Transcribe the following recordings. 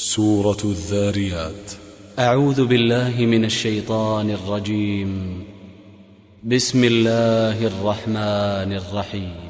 سورة الذاريات. أعوذ بالله من الشيطان الرجيم. بسم الله الرحمن الرحيم.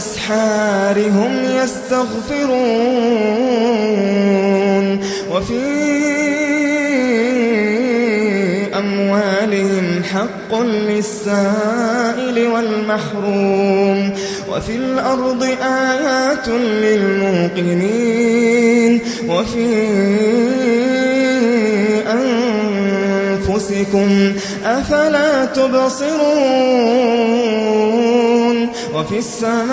وبالأسحار هم يستغفرون وفي أموالهم حق للسائل والمحروم وفي الأرض آيات للموقنين وفي أنفسكم أفلا تبصرون وفي السماء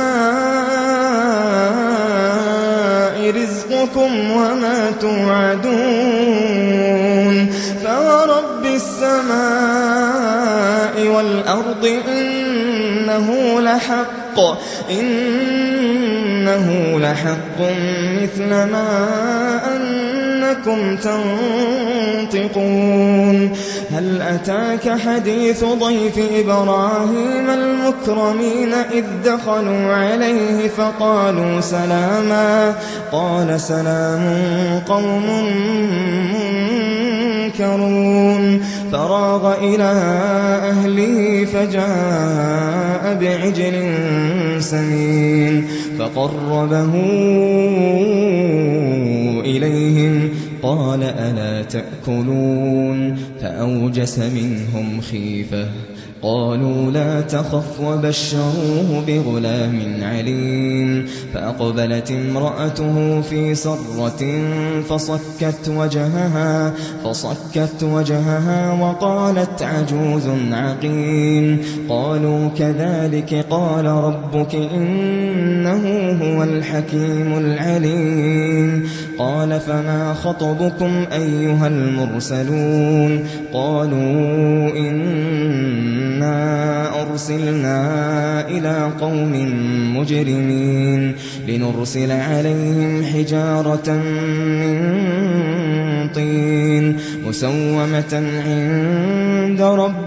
رزقكم وما توعدون فورب السماء والأرض إنه لحق إنه لحق مثل ما أنكم تنطقون. هل أتاك حديث ضيف إبراهيم المكرمين إذ دخلوا عليه فقالوا سلاما؟ قال سلام قوم منكرون. فراغ إلى أهله فجاء بعجل سمين فقربه إليهم قال ألا تأكلون؟ فأوجس منهم خيفة. قالوا لا تخف وبشروه بغلام عليم. فأقبلت امرأته في صرة فصكت وجهها فصكت وجهها وقالت عجوز عقيم. قالوا كذلك قال ربك إنه هو الحكيم العليم. قال فما خطبكم أيها المرسلون قالوا إنا أرسلنا إلى قوم مجرمين لنرسل عليهم حجارة من طين مسومة عند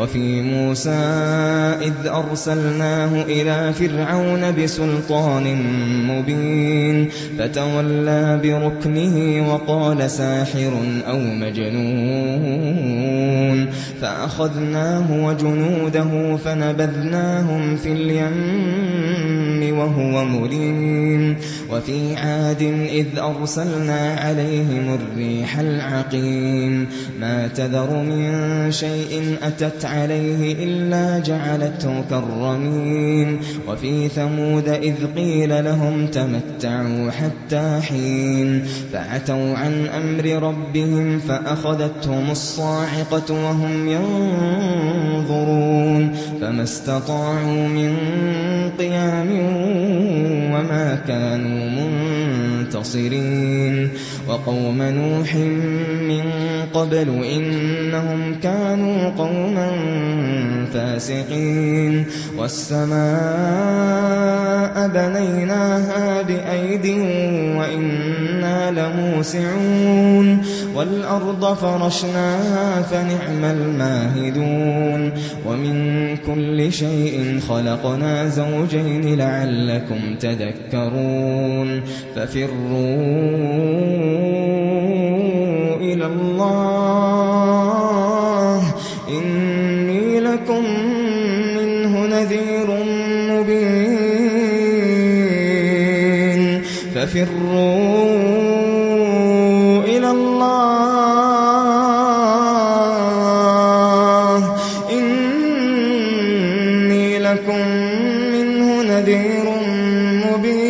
وفي موسى إذ أرسلناه إلى فرعون بسلطان مبين فتولى بركنه وقال ساحر أو مجنون فأخذناه وجنوده فنبذناهم في اليم وهو مليم وفي عاد إذ أرسلنا عليهم الريح العقيم ما تذر من شيء أتت عليه إلا جعلته كالرميم. وفي ثمود إذ قيل لهم تمتعوا حتى حين فعتوا عن أمر ربهم فأخذتهم الصاعقة وهم ينظرون فما استطاعوا من قيام وما كانوا منتصرين. وقوم نوح قبل إنهم كانوا قوما فاسقين. والسماء بنيناها بأيد وإنا لموسعون. والأرض فرشناها فنعم الماهدون. ومن كل شيء خلقنا زوجين لعلكم تذكرون. ففروا إلى الله. إني لكم منه نذير مبين. ففروا إلى الله. إني لكم منه نذير مبين.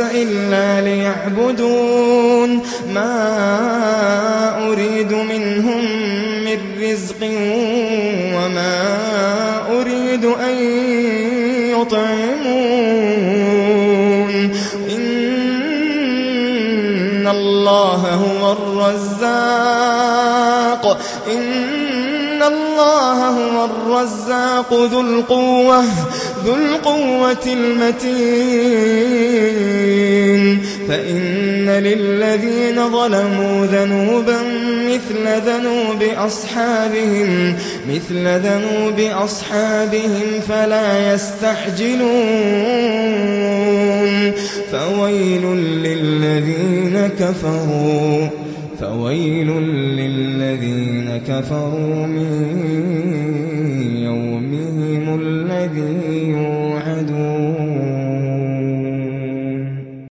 إلا ليعبدون ما أريد منهم من رزق وما أريد أن يطعمون. إن الله هو الرزاق. إن الله هو الرزاق. ذو القوة ذو القوة المتين. للذين ظلموا ذنوبا مثل ذنوب أصحابهم مثل ذنوب أصحابهم فلا يستعجلون. فويل للذين كفروا فويل للذين كفروا من